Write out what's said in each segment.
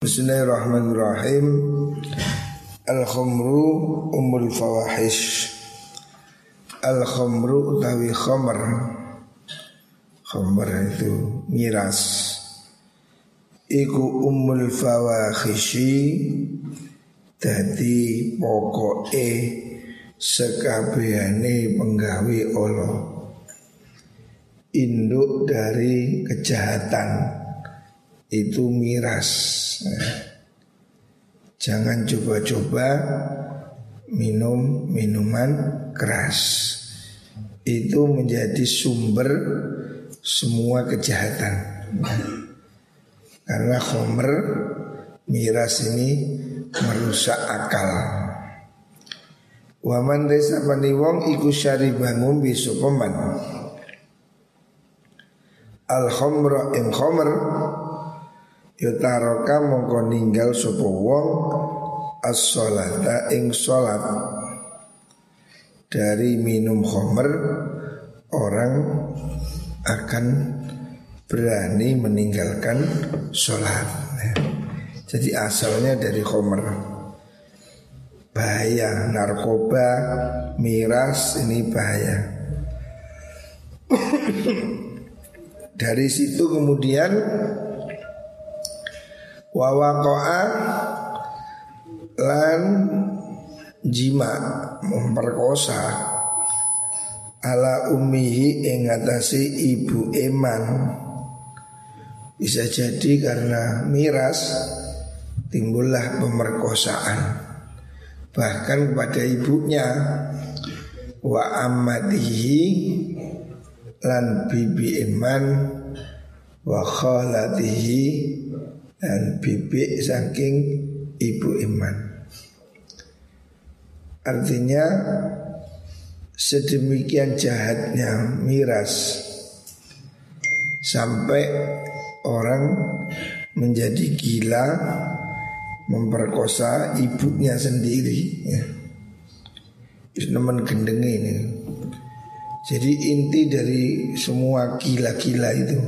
Bismillahirrahmanirrahim. Al-khumru umul fawahish. Al-khumru utawi khomer Khomer itu miras. Iku umul fawahishi Dadi pokoke Sekabehane penggawe Allah Induk dari kejahatan itu miras. Jangan coba-coba minum minuman keras. Itu menjadi sumber semua kejahatan. Karena khomer miras ini merusak akal. Waman desa paniwong iku syari bangun bisu peman. Al khomra ing khomer Yutaroka mongko ninggal sapa wong as-sholata ing sholat Dari minum khomer Orang akan berani meninggalkan sholat Jadi asalnya dari khomer Bahaya narkoba, miras ini bahaya. Dari situ kemudian Wawakoa lan jima memperkosa ala umihi ingatasi ibu eman. Bisa jadi karena miras timbullah pemerkosaan. Bahkan pada ibunya wa amadihi lan bibi eman wa khalatihi dan bibik saking ibu iman. Artinya sedemikian jahatnya miras sampai orang menjadi gila memperkosa ibunya sendiri ya. Nemen gendeng ini. Jadi inti dari semua gila-gila itu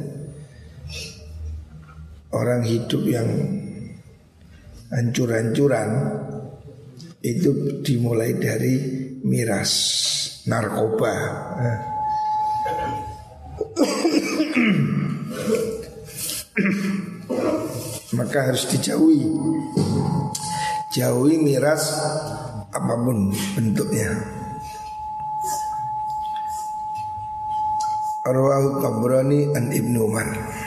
orang hidup yang hancur-hancuran itu dimulai dari miras narkoba. Maka harus dijauhi. Jauhi miras apa pun bentuknya. Arwahu Tabrani an Ibnu Umar.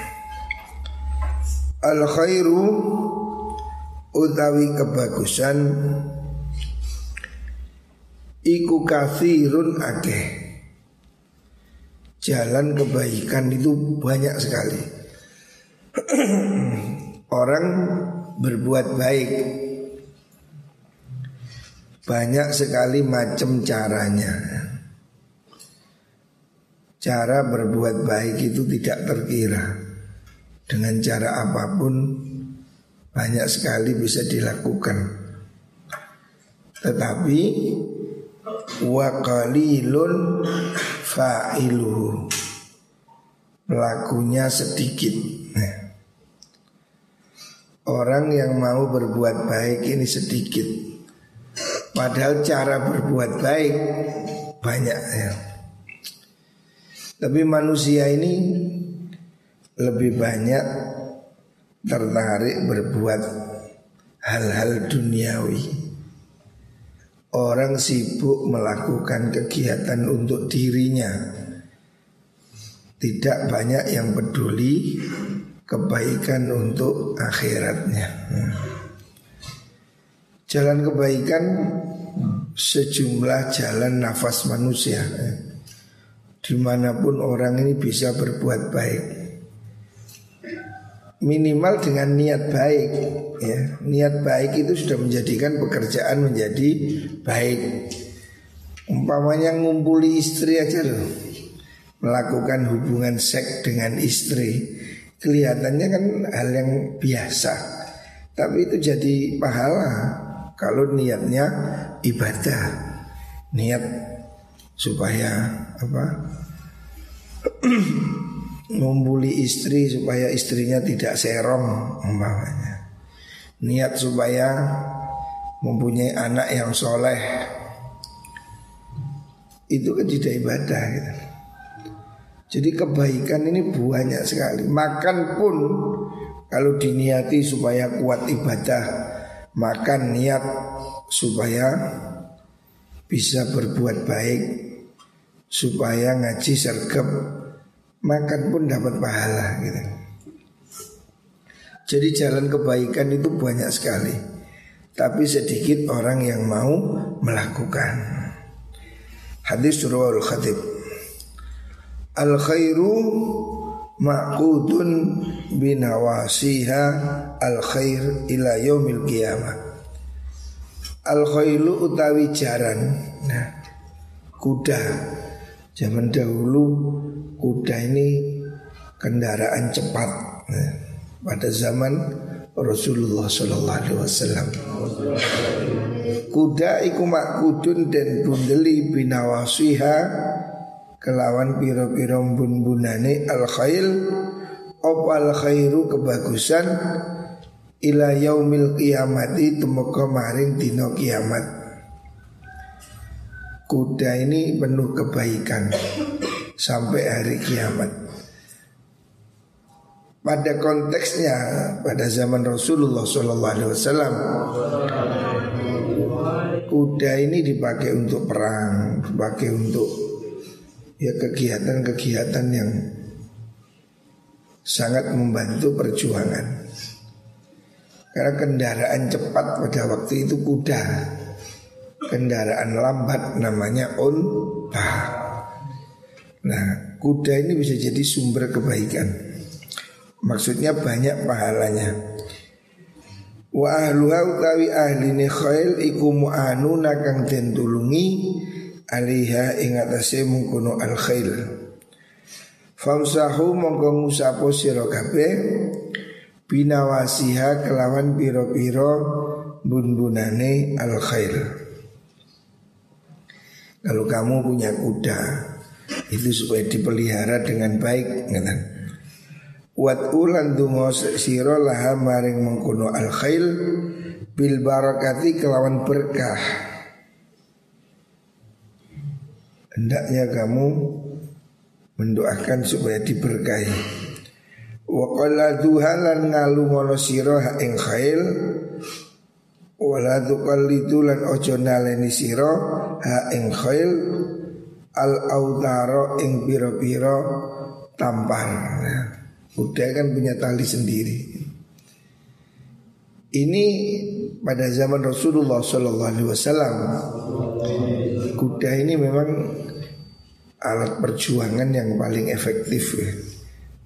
Al khairu utawi kebagusan iku kafirun akeh. Jalan kebaikan itu banyak sekali. Orang berbuat baik banyak sekali macam caranya. Cara berbuat baik itu tidak terkira dengan cara apa pun banyak sekali bisa dilakukan. Tetapi wa qalilun fa'iluhu. Pelakunya sedikit. Nah, orang yang mau berbuat baik ini sedikit. Padahal cara berbuat baik banyak ya. Tapi manusia ini lebih banyak tertarik berbuat hal-hal duniawi. Orang sibuk melakukan kegiatan untuk dirinya. Tidak banyak yang peduli kebaikan untuk akhiratnya. Jalan kebaikan sejumlah jalan nafas manusia. Di mana pun orang ini bisa berbuat baik minimal dengan niat baik ya. Niat baik itu sudah menjadikan pekerjaan menjadi baik. Umpamanya ngumpuli istri aja loh. Melakukan hubungan seks dengan istri kelihatannya kan hal yang biasa. Tapi itu jadi pahala kalau niatnya ibadah. Niat supaya apa ngumpuli istri supaya istrinya tidak serong umpamanya. niat supaya mempunyai anak yang soleh itu kan tidak ibadah gitu. Jadi kebaikan ini banyak sekali. Makan pun kalau diniati supaya kuat ibadah, makan niat supaya bisa berbuat baik, supaya ngaji sergap, makan pun dapat pahala gitu. Jadi jalan kebaikan itu banyak sekali. Tapi sedikit orang yang mau melakukan. Hadis Surah Al-Khatib. Al khairu ma'qudun binawasiha al khair ila yaumil qiyamah. Al khailu utawi jaran. Nah, kuda. Zaman dahulu kuda ini kendaraan cepat. Nah, pada zaman Rasulullah Sallallahu Alaihi Wasallam. Kuda iku makudun dan bundeli binawasiha kelawan piro-piro bun-bunane al khail op al khairu kebagusan ila yaumil kiamati tumeka maring dino kiamat. Kuda ini penuh kebaikan sampai hari kiamat. Pada konteksnya pada zaman Rasulullah SAW kuda ini dipakai untuk perang, dipakai untuk ya kegiatan-kegiatan yang sangat membantu perjuangan. Karena kendaraan cepat pada waktu itu kuda, kendaraan lambat namanya unta. Nah, kuda ini bisa jadi sumber kebaikan. Maksudnya banyak pahalanya Wa ahluha utawi ahline khail iku mu'anuna kang den tulungi aliha ing atase mungkono al khail. Famsahu mongko ngusapo sira kabeh binawasiha kelawan piro-piro bun-bunane al khail. Kalau kamu punya kuda itu supaya dipelihara dengan baik, ngeten. Wat ulan dungo siro laha maring mengkuno al khail bil barakati kelawan berkah. Hendaknya kamu mendoakan supaya diberkahi. Wa qala duhalan ngalu mono siro ha ing khail wala tuqallidu lan ojo naleni siro ha ing khail al autaro ing piro-piro tampar. Kuda kan punya tali sendiri. Ini pada zaman Rasulullah Sallallahu Alaihi Wasallam. Kuda ini memang alat perjuangan yang paling efektif ya.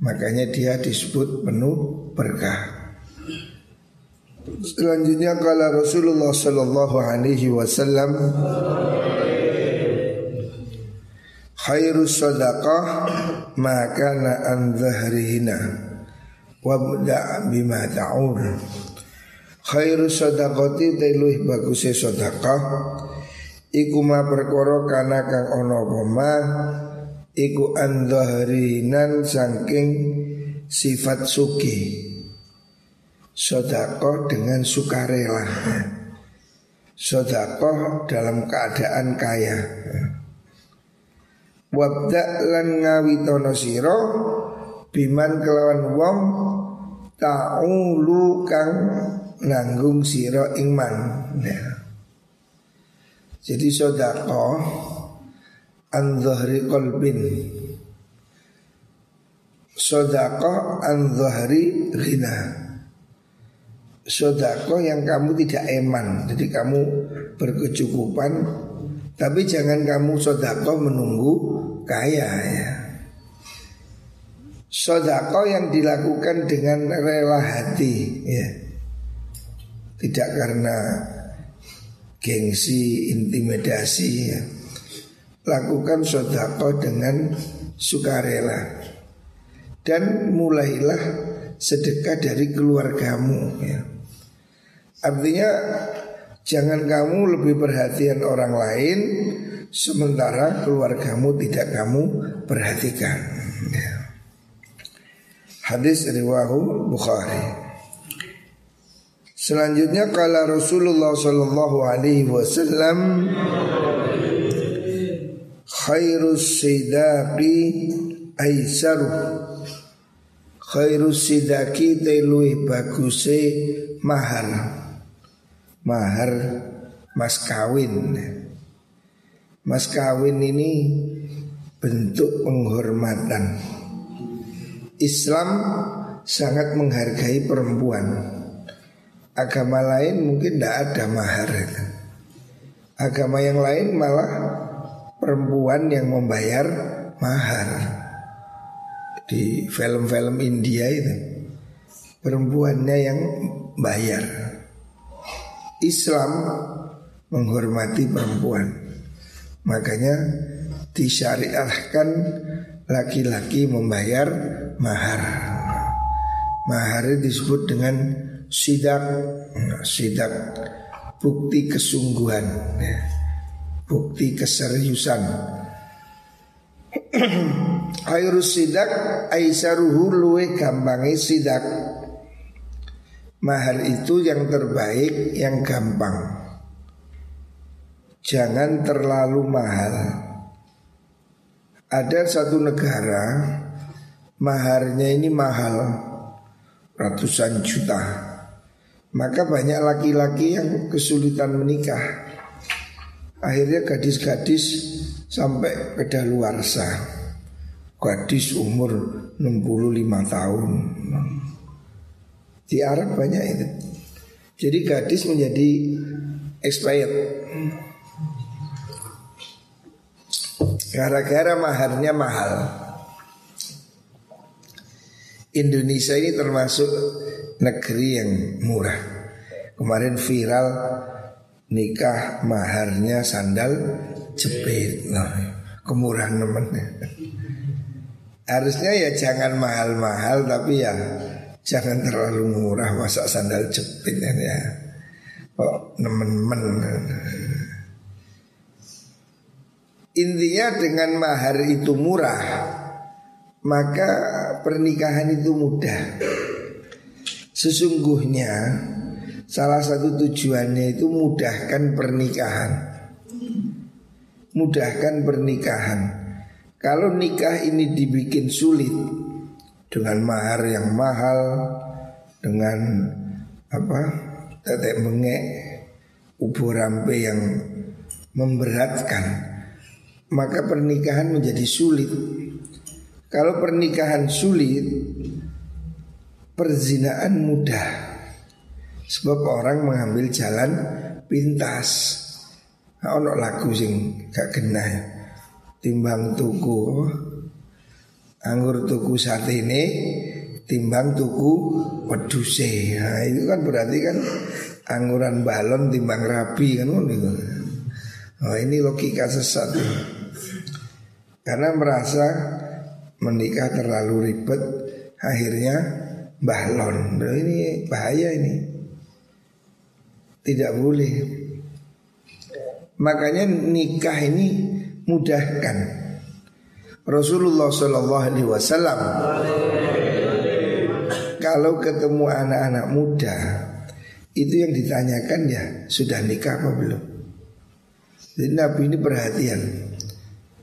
Makanya dia disebut penuh berkah. Selanjutnya kalau Rasulullah Sallallahu Alaihi Wasallam khairu sadaqah maka na an zahrihina wabda bima ta'ur khairu sadaqati teluh bagusnya sadaqah. Iku ma perkara kana kang ana apa ma? Iku an zahrihinan saking sifat suki Sodakoh dengan sukarela. Sodakoh dalam keadaan kaya Wabda lan ngawitono siro biman kelawan wong ta'ulu kang nanggung siro ingman. Nah. Jadi sodako an dhahri kolbin Sodako an dhahri ghina Sodako yang kamu tidak eman Jadi kamu berkecukupan Tapi jangan kamu sodako menunggu kaya ya. Sodako yang dilakukan dengan rela hati ya. Tidak karena gengsi, intimidasi ya. Lakukan sodako dengan sukarela Dan mulailah sedekah dari keluargamu ya. Artinya jangan kamu lebih perhatian orang lain Sementara keluargamu tidak kamu perhatikan. Ya. Hadis riwahu Bukhari. Selanjutnya kala Rasulullah Sallallahu Alaihi Wasallam khairus sidaqi aisaru khairus sidaqi telui baguse mahar. Mahar mas kawin mas kawin ini bentuk penghormatan. Islam sangat menghargai perempuan. Agama lain mungkin tidak ada mahar. Agama yang lain malah perempuan yang membayar mahar. Di film-film India itu Perempuannya yang bayar. Islam menghormati perempuan Makanya disyariatkan laki-laki membayar mahar. Mahar disebut dengan sidak. Sidak bukti kesungguhan ya. bukti keseriusan. Airus sidak aisaruhu luwe gampangi sidak. Mahar itu yang terbaik yang gampang Jangan terlalu mahal. Ada satu negara Maharnya ini mahal Ratusan juta. Maka banyak laki-laki yang kesulitan menikah. Akhirnya gadis-gadis sampai kedaluarsa Gadis umur 65 tahun. Di Arab banyak itu. Jadi gadis menjadi expired Gara-gara maharnya mahal Indonesia ini termasuk negeri yang murah. Kemarin viral nikah maharnya sandal jepit. Nah, kemurahan temennya. Harusnya ya jangan mahal-mahal tapi ya jangan terlalu murah masa sandal jepit ya. Oh, nemen-nemen. Intinya dengan mahar itu murah Maka pernikahan itu mudah Sesungguhnya salah satu tujuannya itu mudahkan pernikahan. Mudahkan pernikahan. Kalau nikah ini dibikin sulit dengan mahar yang mahal, dengan apa? tetek mengek, ubur rampe yang memberatkan, maka pernikahan menjadi sulit. Kalau pernikahan sulit, perzinaan mudah. Sebab orang mengambil jalan pintas. Nah, ono lagu sing gak kena ya. Timbang tuku Anggur tuku saat ini Timbang tuku weduse Nah itu kan berarti kan Angguran balon timbang rapi kan Oh ini logika sesat Karena merasa menikah terlalu ribet Akhirnya bahlon. Nah, ini bahaya ini. Tidak boleh. Makanya nikah ini mudahkan. Rasulullah Wasallam kalau ketemu anak-anak muda itu yang ditanyakan ya sudah nikah apa belum. Jadi Nabi ini perhatian.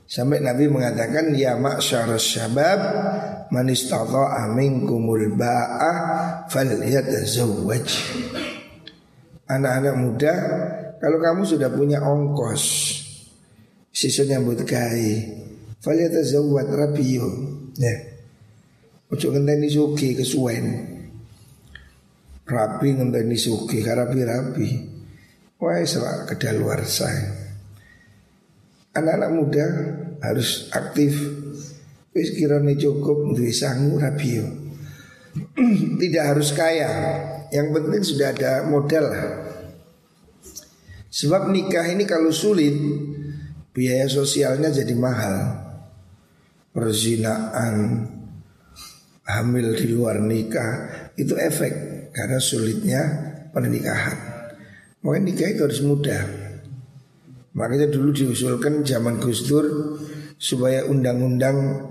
Sampai Nabi mengatakan ya ma'syar syabab man istata'a minkumul ba'ah falyatazawwaj. Anak-anak muda kalau kamu sudah punya ongkos sisa nyambut gawe falyatazawwaj rabiyo. Ya. Ojo ngenteni suki kesuwen. Rapi ngenteni suki rapi-rapi. Wah, selak kedaluar saya. Anak-anak muda harus aktif. Wis kirane cukup duwe sangu rabio Tidak harus kaya. Yang penting sudah ada modal. Sebab nikah ini kalau sulit Biaya sosialnya jadi mahal. Perzinaan Hamil di luar nikah Itu efek Karena sulitnya pernikahan Makanya nikah itu harus mudah Makanya dulu diusulkan zaman Gus Dur supaya undang-undang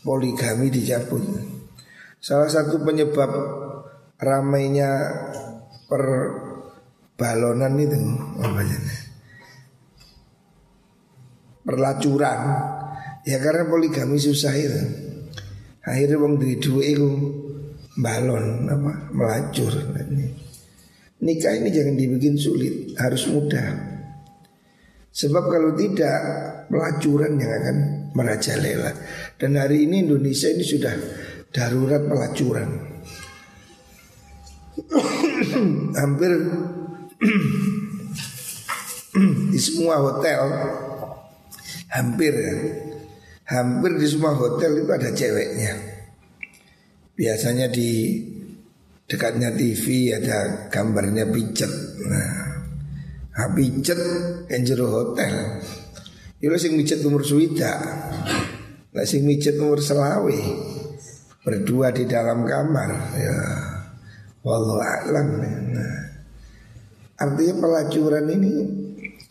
poligami dicabut. Salah satu penyebab ramainya per balonan itu apa perlacuran. Ya karena poligami susah itu. Akhirnya wong duwe duwe itu balon apa? Melacur. Nikah ini jangan dibikin sulit harus mudah sebab kalau tidak pelacuran yang akan merajalela. Dan hari ini Indonesia ini sudah darurat pelacuran. Hampir di semua hotel hampir ya hampir di semua hotel itu ada ceweknya. Biasanya di dekatnya TV ada gambarnya pijet nah ha pijet enjero hotel. Itu sing mijet umur suwida Lah sing mijet umur selawe Berdua di dalam kamar Ya Wallahu a'lam. Nah, Artinya pelacuran ini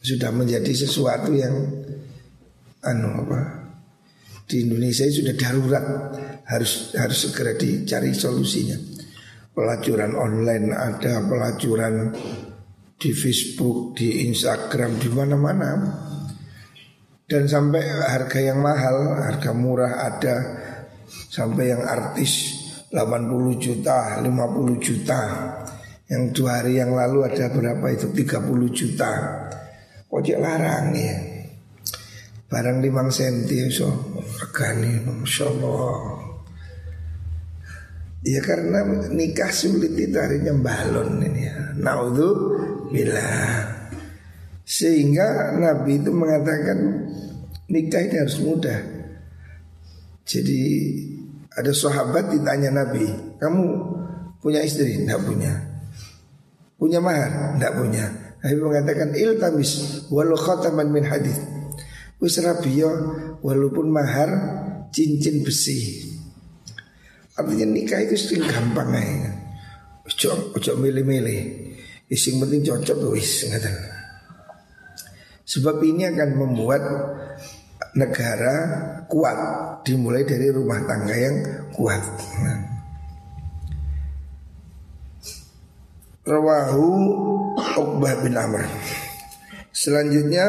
Sudah menjadi sesuatu yang anu apa di Indonesia sudah darurat harus harus segera dicari solusinya. Pelacuran online ada pelacuran di Facebook di Instagram di mana-mana. Dan sampai harga yang mahal harga murah ada. Sampai yang artis 80 juta 50 juta. Yang dua hari yang lalu ada berapa itu? 30 juta. Ojek larang ya? Barang limang senti so. Regani Masya Allah Ya karena nikah sulit itu harinya balon ini ya. Naudhu bila Sehingga Nabi itu mengatakan nikah ini harus mudah Jadi ada sahabat ditanya Nabi Kamu punya istri? Tidak punya Punya mahar? Tidak punya Nabi mengatakan iltamis walau khataman min hadith Wis rabiyo walaupun mahar cincin besi. Artinya nikah itu sing gampang aja. Ojo ojo milih-milih. Ising penting cocok wis ngaten. Sebab ini akan membuat negara kuat dimulai dari rumah tangga yang kuat. Rawahu Uqbah bin Amr. Selanjutnya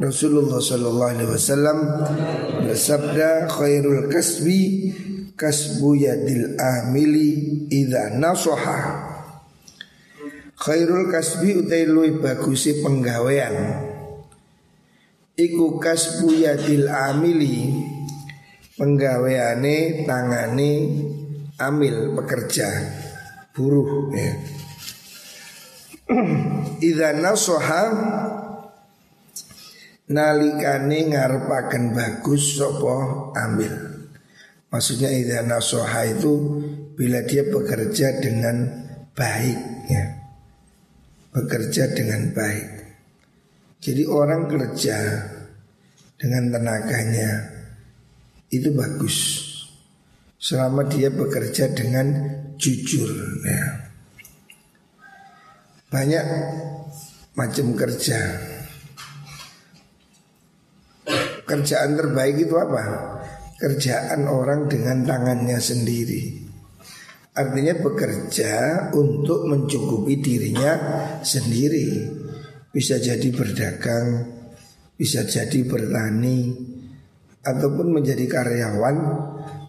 Rasulullah Sallallahu Alaihi Wasallam bersabda khairul kasbi kasbu yadil amili idha nasoha khairul kasbi utai lui bagusi penggawean iku kasbu yadil amili penggaweane tangane amil pekerja buruh ya. Idza nasoha nalikane ngarepaken bagus sopo ambil. Maksudnya idza nasoha itu bila dia bekerja dengan baik ya. Bekerja dengan baik. Jadi orang kerja dengan tenaganya itu bagus. Selama dia bekerja dengan jujur ya. Banyak macam kerja Kerjaan terbaik itu apa? Kerjaan orang dengan tangannya sendiri Artinya bekerja untuk mencukupi dirinya sendiri. Bisa jadi berdagang Bisa jadi bertani Ataupun menjadi karyawan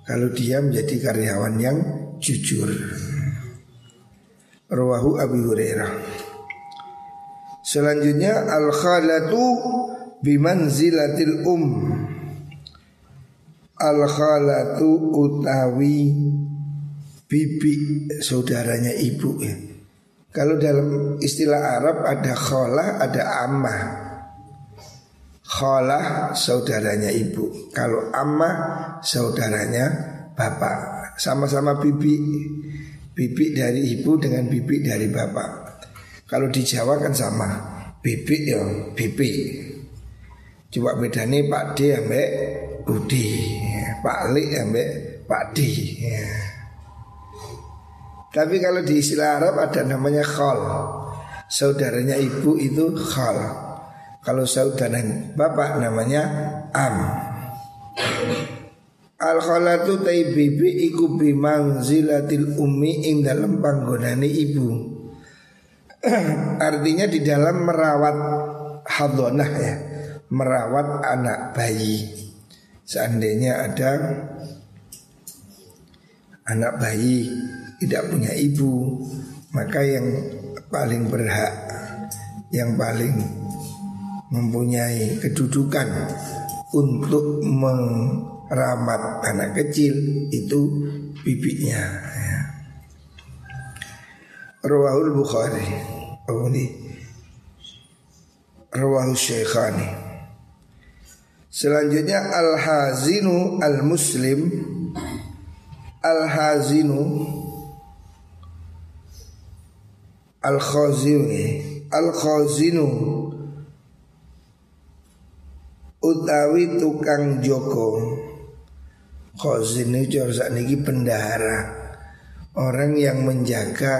Kalau dia menjadi karyawan yang jujur. Rawahu Abi Hurairah. Selanjutnya Al-khalatu bimanzilatil um. Al khalatu utawi bibi saudaranya ibu ya. Kalau dalam istilah Arab ada khalah, ada ammah. Khalah saudaranya ibu. Kalau ammah saudaranya bapak. Sama-sama bibi. Bibi dari ibu dengan bibi dari bapak. Kalau di Jawa kan sama. Bibi ya bibi. Coba bedanya Pak D ambek Budi Pak Li ambek Pak D ya. Tapi kalau di istilah Arab ada namanya khol. Saudaranya ibu itu khol. Kalau saudara bapak namanya am. Al khalatu tai bibi iku bimanzilatil ummi ing dalam panggonane ibu. Artinya di dalam merawat hadonah ya, merawat anak bayi. Seandainya ada anak bayi tidak punya ibu, maka yang paling berhak, yang paling mempunyai kedudukan untuk merawat anak kecil itu bibinya. Ya. Rawahul Bukhari. Ini Rawahul Syekhani. Selanjutnya Al-Hazinu Al-Muslim Al-Hazinu Al-Khazinu Al-Khazinu. Utawi tukang joko. Khazin itu harus niki bendahara. Orang yang menjaga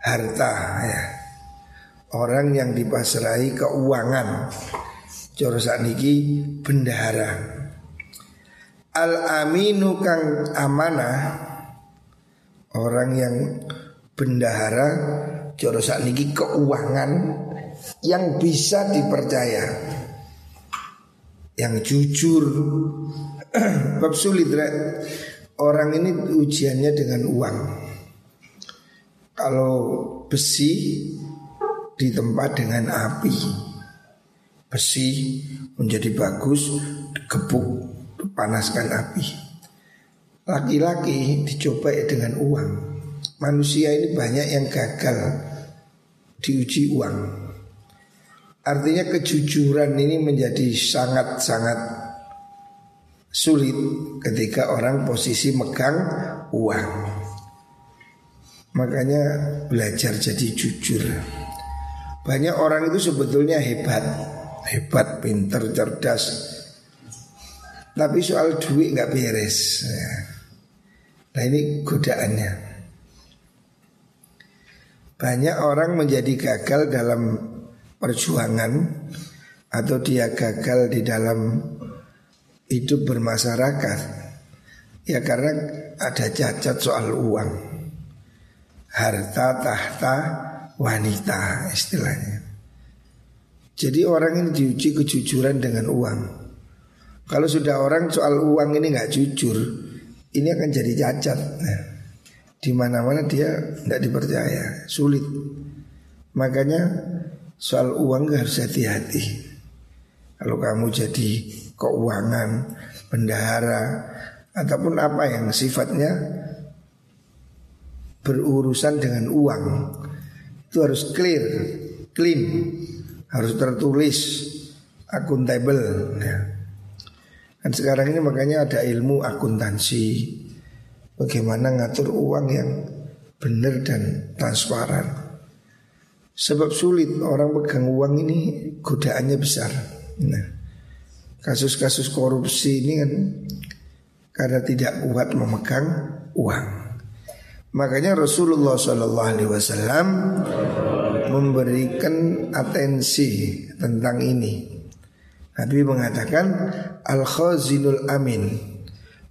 harta ya. Orang yang dipasrai keuangan. Jorosak niki bendahara. Al-aminu kang amanah. Orang yang bendahara Joro niki keuangan Yang bisa dipercaya Yang jujur Bab sulit Orang ini ujiannya dengan uang Kalau besi ditempat dengan api Besi menjadi bagus Gebuk panaskan api. Laki-laki dicoba dengan uang. Manusia ini banyak yang gagal diuji uang. Artinya kejujuran ini menjadi sangat-sangat sulit ketika orang posisi megang uang. Makanya belajar jadi jujur. Banyak orang itu sebetulnya hebat, hebat, pinter, cerdas, tapi soal duit nggak beres. Nah ini godaannya. Banyak orang menjadi gagal dalam perjuangan atau dia gagal di dalam hidup bermasyarakat. Ya karena ada cacat soal uang. Harta, tahta, wanita istilahnya. Jadi orang ini diuji kejujuran dengan uang. Kalau sudah orang soal uang ini nggak jujur, ini akan jadi cacat. Nah, di mana-mana dia tidak dipercaya, sulit. Makanya soal uang harus hati-hati. Kalau kamu jadi keuangan, bendahara, ataupun apa yang sifatnya berurusan dengan uang, itu harus clear, clean, harus tertulis, akuntabel. Ya. Dan sekarang ini makanya ada ilmu akuntansi Bagaimana ngatur uang yang benar dan transparan? Sebab sulit orang pegang uang ini godaannya besar. Nah kasus-kasus korupsi ini kan Karena tidak kuat memegang uang. Makanya Rasulullah SAW memberikan atensi tentang ini. Nabi mengatakan al khazinul amin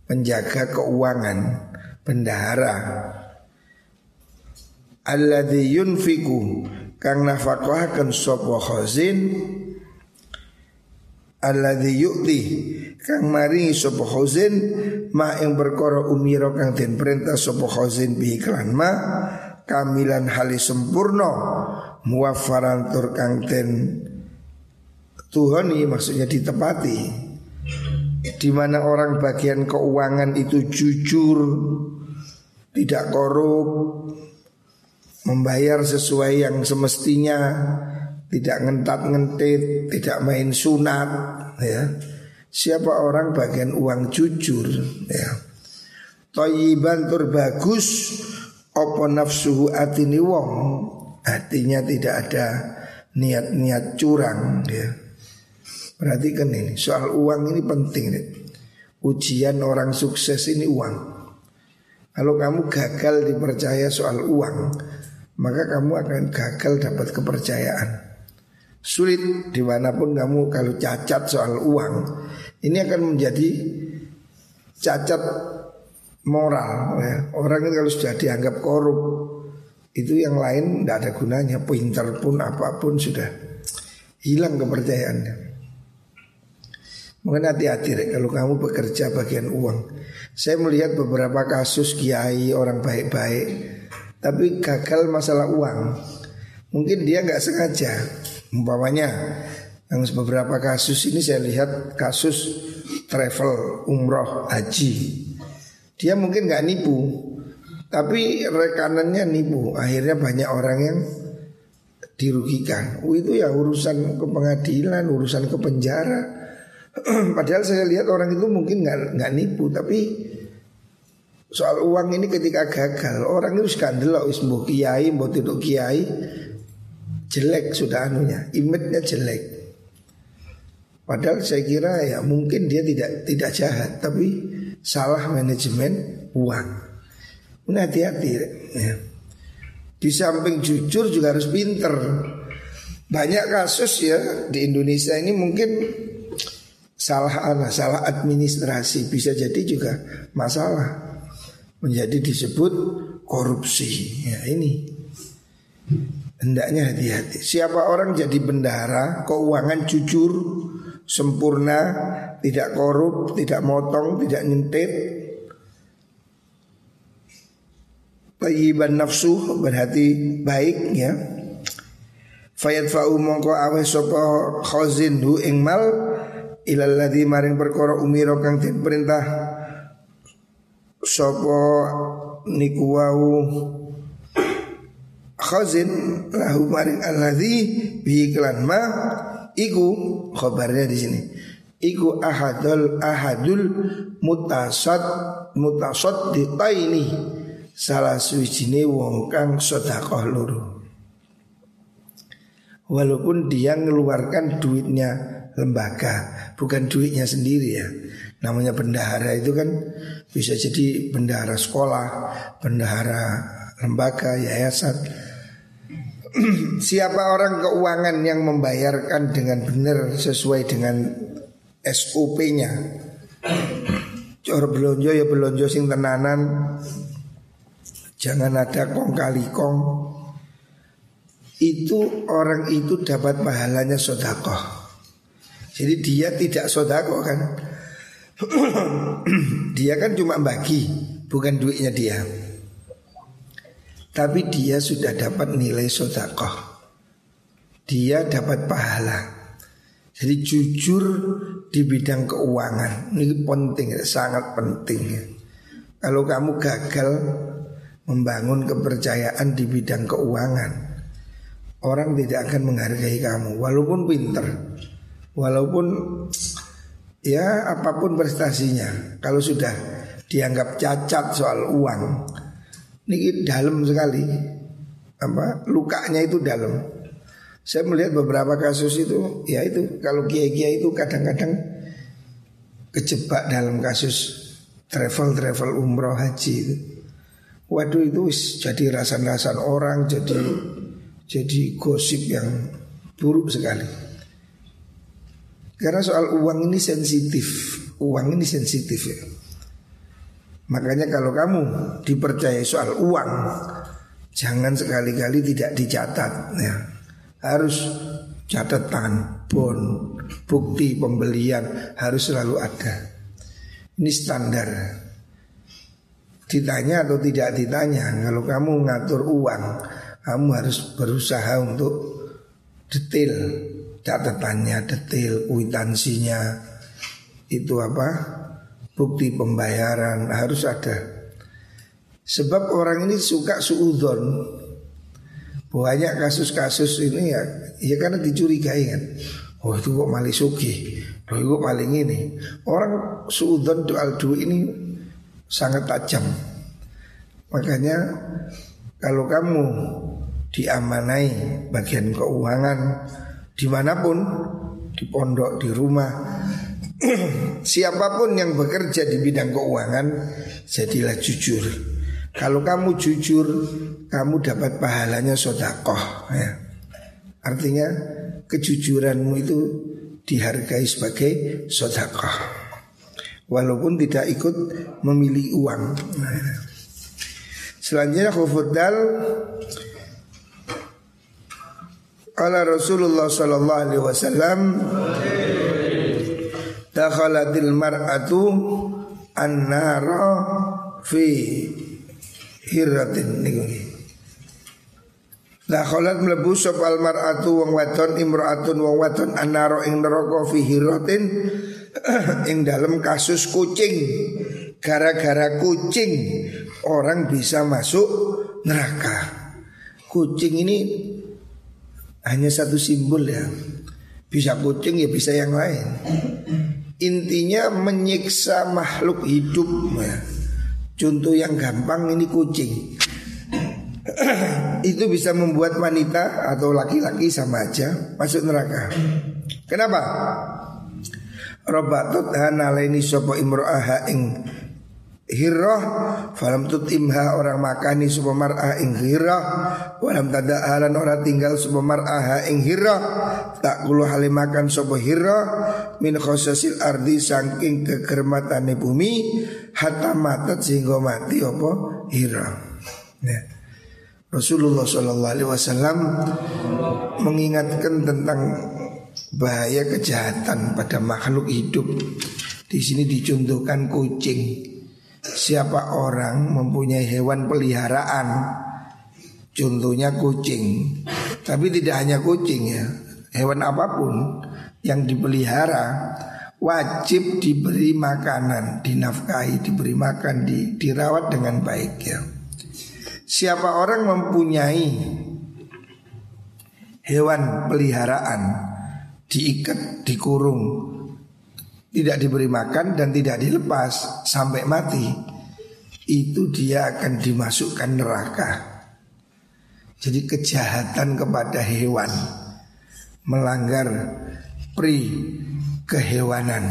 penjaga keuangan, bendahara. Alladzi yunfiku kang nafaqahaken sapa khazin. Alladzi yu'ti kang mari sapa khazin. Ma ing perkara umira kang den perintah sapa khazin bi iklan ma kamilan hali sempurna. Muwaffaran tur kang den tuhani maksudnya ditepati di mana orang bagian keuangan itu jujur tidak korup membayar sesuai yang semestinya tidak ngentat-ngentit tidak main sunat ya. Siapa orang bagian uang jujur ya. Toyiban tur bagus Opo nafsuhu atini wong? Hatinya tidak ada niat-niat curang ya Perhatikan ini soal uang ini penting nih. Ujian orang sukses ini uang. Kalau kamu gagal dipercaya soal uang, maka kamu akan gagal dapat kepercayaan. Sulit di mana pun kamu kalau cacat soal uang, ini akan menjadi cacat moral. Ya. Orang ini kalau sudah dianggap korup, itu yang lain tidak ada gunanya. Pinter pun apa pun sudah hilang kepercayaannya. Mungkin hati-hati kalau kamu bekerja bagian uang. Saya melihat beberapa kasus kiai orang baik-baik, tapi gagal masalah uang. Mungkin dia nggak sengaja. Umpamanya yang beberapa kasus ini saya lihat kasus travel umroh haji. Dia mungkin nggak nipu, tapi rekanannya nipu. Akhirnya banyak orang yang dirugikan. Oh, itu ya urusan ke pengadilan, urusan ke penjara. Padahal saya lihat orang itu mungkin nggak nggak nipu, tapi soal uang ini ketika gagal orang itu skandal wis mbok kiai mbok tidak kiai jelek sudah anunya, image-nya jelek. Padahal saya kira ya mungkin dia tidak tidak jahat, tapi salah manajemen uang. Ini hati-hati ya. Di samping jujur juga harus pinter Banyak kasus ya di Indonesia ini mungkin salah anak, salah administrasi bisa jadi juga masalah menjadi disebut korupsi. Ya ini hendaknya hati-hati. Siapa orang jadi bendahara, keuangan jujur, sempurna, tidak korup, tidak motong, tidak nyentit. Tayyiban nafsu berhati baik ya. Fayat fa'u mongko awe sopo khazin hu ilalladzi maring perkara umira kang den perintah sapa niku wau khazin lahu maring alladzi bi iklan ma iku khabarnya di sini. Iku ahadul ahadul mutasad mutasad ini salah suwijine wong kang sedekah loro. Walaupun dia mengeluarkan duitnya lembaga bukan duitnya sendiri ya. Namanya bendahara itu kan bisa jadi bendahara sekolah, bendahara lembaga, yayasan. Siapa orang keuangan yang membayarkan dengan benar sesuai dengan SOP-nya. Cor belonjo ya belonjo sing tenanan. Jangan ada kong kali kong. Itu orang itu dapat pahalanya sodakoh. Jadi dia tidak sodako kan? Dia kan cuma bagi Bukan duitnya dia. Tapi dia sudah dapat nilai sodakoh Dia dapat pahala. Jadi jujur di bidang keuangan Ini penting, sangat penting. Kalau kamu gagal membangun kepercayaan di bidang keuangan Orang tidak akan menghargai kamu Walaupun pinter Walaupun ya apa pun prestasinya Kalau sudah dianggap cacat soal uang Ini dalam sekali. Apa Lukanya itu dalam. Saya melihat beberapa kasus itu Ya itu kalau kiai-kiai itu kadang-kadang Kejebak dalam kasus Travel-travel umroh haji itu. Waduh itu jadi rasan-rasan orang Jadi jadi gosip yang buruk sekali karena soal uang ini sensitif. Uang ini sensitif ya. Makanya kalau kamu dipercaya soal uang Jangan sekali-kali tidak dicatat ya. Harus catatan bon Bukti pembelian harus selalu ada. Ini standar. Ditanya atau tidak ditanya Kalau kamu ngatur uang Kamu harus berusaha untuk detail catatannya detail, kuitansinya itu apa? Bukti pembayaran harus ada. Sebab orang ini suka suudon. Banyak kasus-kasus ini ya, ya karena dicurigai kan. Oh itu kok maling suki, oh itu kok maling ini. Orang suudon soal duit ini sangat tajam. Makanya kalau kamu diamanai bagian keuangan di mana pun di pondok di rumah. Siapa pun yang bekerja di bidang keuangan jadilah jujur. Kalau kamu jujur kamu dapat pahalanya sodakoh ya. artinya kejujuranmu itu dihargai sebagai sodakoh. Walaupun tidak ikut memilih uang. Nah, selanjutnya khufudal Qala Rasulullah sallallahu alaihi wasallam Dakhalatil mar'atu an-nara fi hiratin niku Dakhalat mlebu sopal mar'atu wong wadon imra'atun wong wadon an-nara ing neraka fi hiratin ing dalam kasus kucing. Gara-gara kucing orang bisa masuk neraka. Kucing ini hanya satu simbol ya. Bisa kucing ya bisa yang lain. Intinya menyiksa makhluk hidup ya. Contoh yang gampang ini kucing. Itu bisa membuat wanita atau laki-laki sama aja masuk neraka. Kenapa? Robatut hanalaini sopo imro'aha ing Hirah Falam tutimha orang makani Supa mar'ah ing hirah Walam tada'alan orang tinggal Supa mar'ah ing hirah Tak kulu halimakan sopa hirah Min khosasil ardi Sangking kekermatan bumi Hatta matat sehingga mati apa hirah ya. Rasulullah Shallallahu Alaihi Wasallam mengingatkan tentang bahaya kejahatan pada makhluk hidup. Di sini dicontohkan kucing. Siapa orang mempunyai hewan peliharaan? Contohnya kucing. Tapi tidak hanya kucing ya. Hewan apa pun yang dipelihara Wajib diberi makanan Dinafkahi, diberi makan, di, dirawat dengan baik ya. Siapa orang mempunyai Hewan peliharaan Diikat, dikurung tidak diberi makan dan tidak dilepas sampai mati, itu dia akan dimasukkan neraka. Jadi kejahatan kepada hewan melanggar pri kehewanan.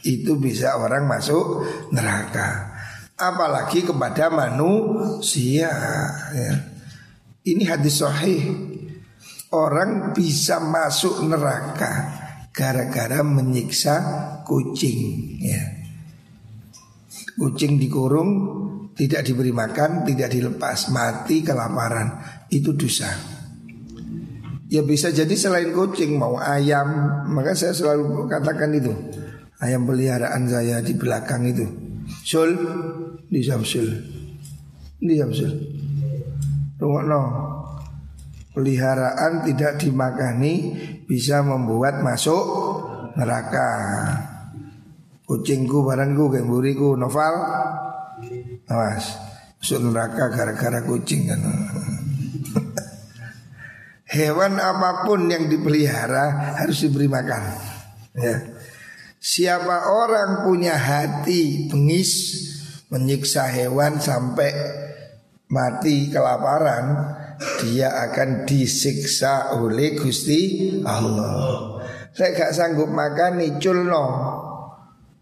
Itu bisa orang masuk neraka. Apalagi kepada manusia. Ya. Ini hadis sahih. Orang bisa masuk neraka gara-gara menyiksa kucing ya. Kucing dikurung tidak diberi makan, tidak dilepas, mati kelaparan. Itu dosa. Ya bisa jadi selain kucing mau ayam, maka saya selalu katakan itu. Ayam peliharaan saya di belakang itu. Sul di Samsul. Di Samsul. no peliharaan tidak dimakani bisa membuat masuk neraka. Kucingku barangku gemburiku novel Awas Masuk neraka gara-gara kucing kan Hewan apa pun yang dipelihara harus diberi makan ya. Siapa orang punya hati bengis Menyiksa hewan sampai mati kelaparan dia akan disiksa oleh Gusti Allah. Saya gak sanggup makan nih culno.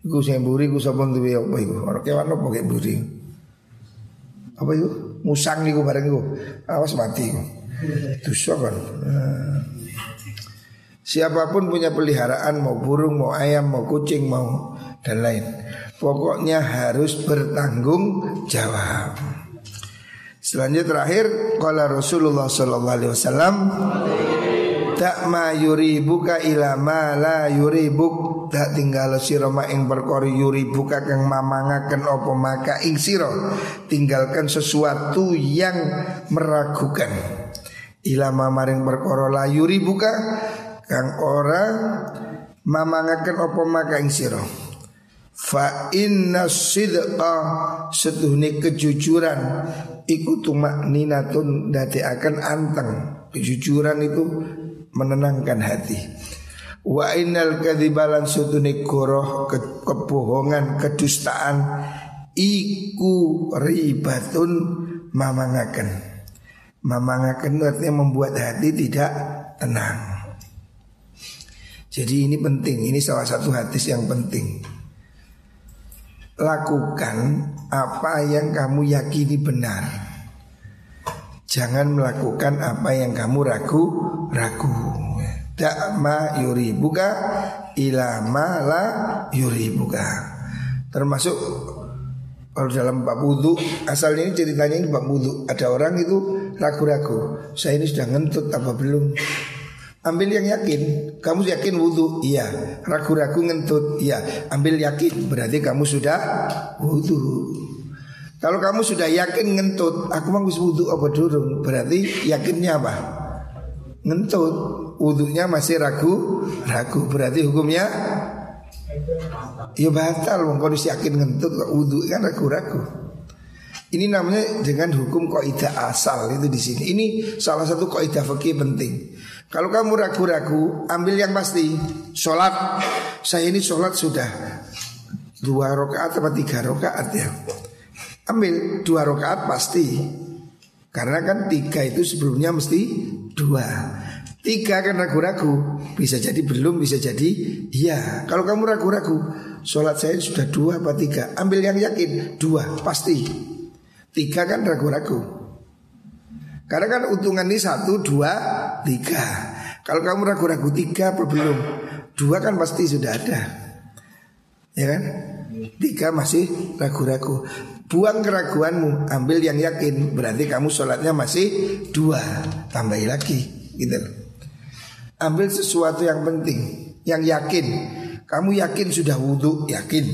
Iku sing mburi ku sapa duwe apa iku? Ora kewan apa kek mburi. Apa itu? Musang niku bareng iku. Awas mati iku. Dosa kan. Nah. Siapa pun punya peliharaan mau burung, mau ayam, mau kucing, mau dan lain. Pokoknya harus bertanggung jawab. Selanjutnya terakhir Kala Rasulullah Sallallahu Alaihi Wasallam Tak ma yuri buka ila ma la yuri buk Tak tinggal siro ma ing perkori yuri buka Kang mamangaken opo maka ing siro Tinggalkan sesuatu yang meragukan. Ila ma maring perkoro la yuri buka Kang orang mamangaken opo maka ing siro Fa inna sidqa setuhni kejujuran iku tumak ninatun dati akan anteng. Kejujuran itu menenangkan hati. Wa innal kadzibalan sutune goroh ke, kebohongan kedustaan iku ribatun mamangaken. Mamangaken artinya membuat hati tidak tenang. Jadi ini penting ini salah satu hadis yang penting. Lakukan apa yang kamu yakini benar. Jangan melakukan apa yang kamu ragu ragu. Dakma yuri buka ilama la yuri buka. Termasuk kalau dalam bab wudhu Asalnya ini ceritanya ini bab wudhu Ada orang itu ragu-ragu, saya ini sudah ngentut apa belum? Ambil yang yakin. Kamu yakin wudhu? Iya. Ragu-ragu ngentut? Iya. Ambil yakin. Berarti kamu sudah wudhu. Kalau kamu sudah yakin ngentut, aku mau wudhu apa durung? Berarti yakinnya apa? Ngentut. Wudhunya masih ragu, ragu. Berarti hukumnya Ya batal wong kondisi yakin ngentut wudhu kan ragu-ragu. Ini namanya dengan hukum kaidah asal itu di sini. Ini salah satu kaidah fikih penting. Kalau kamu ragu-ragu, ambil yang pasti. Sholat, saya ini sholat sudah dua rakaat atau tiga rakaat ya. Ambil dua rakaat pasti. Karena kan tiga itu sebelumnya mesti dua. Tiga kan ragu-ragu Bisa jadi belum, bisa jadi iya Kalau kamu ragu-ragu Sholat saya sudah dua apa tiga Ambil yang yakin, dua, pasti Tiga kan ragu-ragu Karena kan untungan ini satu, dua, tiga. Kalau kamu ragu-ragu tiga apa belum? Dua kan pasti sudah ada. Ya kan? Tiga masih ragu-ragu. Buang keraguanmu Ambil yang yakin. Berarti kamu sholatnya masih dua. Tambahi lagi Gitu Ambil sesuatu yang penting Yang yakin. Kamu yakin sudah wudhu Yakin.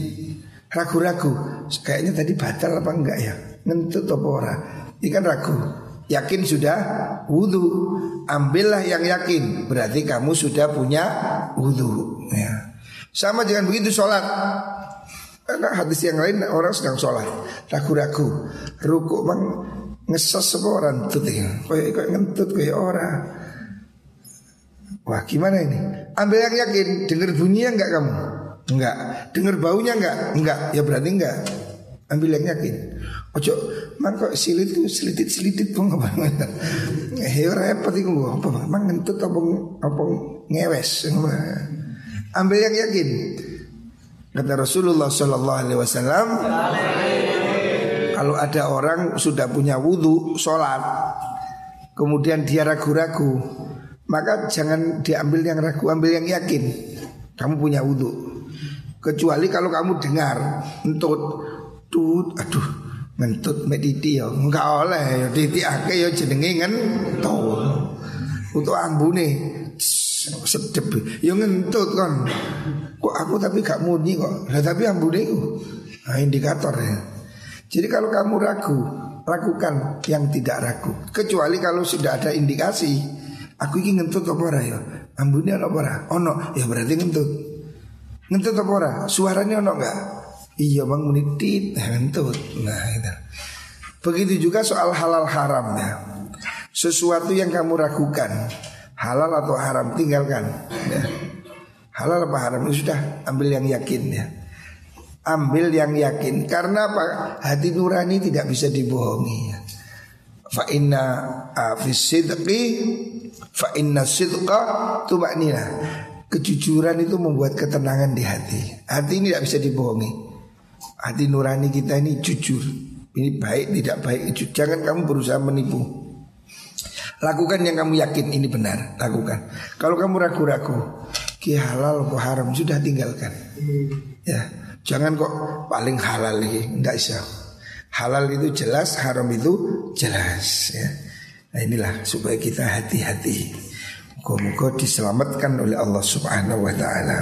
Ragu-ragu. Kayaknya tadi batal apa enggak ya? Ngentut apa ora. Ini kan ragu Yakin sudah wudhu Ambillah yang yakin Berarti kamu sudah punya wudhu ya. Sama dengan begitu sholat Karena hadis yang lain orang sedang sholat Ragu-ragu Ruku bang ngesos apa orang tuh Kayak ngentut kayak orang Wah gimana ini? Ambil yang yakin, dengar bunyinya enggak kamu? Enggak. Dengar baunya enggak? Enggak. Ya berarti enggak. Ambil yang yakin. Ojo, mang kok silit itu selitit selitit pun apa? Heo repot itu apa? Mang ngentut apa apa ngewes? Ambil yang yakin. Kata Rasulullah Shallallahu Alaihi Wasallam, kalau ada orang sudah punya wudhu, sholat, kemudian dia ragu-ragu, maka jangan diambil yang ragu, ambil yang yakin. Kamu punya wudhu. Kecuali kalau kamu dengar entut, tut, aduh, mentut mediti ya, enggak oleh ya titi ake ya jenenge ngentut. Untuk ambune sedep, ya ngentut kan. Kok aku tapi gak muni kok. Lah tapi ambune nah, indikator ya. Jadi kalau kamu ragu, ragukan yang tidak ragu. Kecuali kalau sudah ada indikasi Aku ingin ngentut apa ora ya? Ambune ana apa ora? Ono, ya berarti ngentut. Ngentut apa ora? Suaranya ono enggak? Iya bang menitit ngentut. Nah itu. Begitu juga soal halal haram ya. Sesuatu yang kamu ragukan halal atau haram tinggalkan. Ya. Halal apa haram itu sudah ambil yang yakin ya. Ambil yang yakin karena apa? Hati nurani tidak bisa dibohongi ya. Fa inna fi sidqi fa inna sidqa tumanina. Kejujuran itu membuat ketenangan di hati. Hati ini tidak bisa dibohongi. Hati nurani kita ini jujur. Ini baik tidak baik. Jangan kamu berusaha menipu. Lakukan yang kamu yakin ini benar. Lakukan. Kalau kamu ragu-ragu, ki halal kok haram sudah tinggalkan. Ya, jangan kok paling halal lagi. Enggak bisa. Halal itu jelas, haram itu jelas ya. Nah inilah supaya kita hati-hati. Moga-moga diselamatkan oleh Allah Subhanahu wa taala.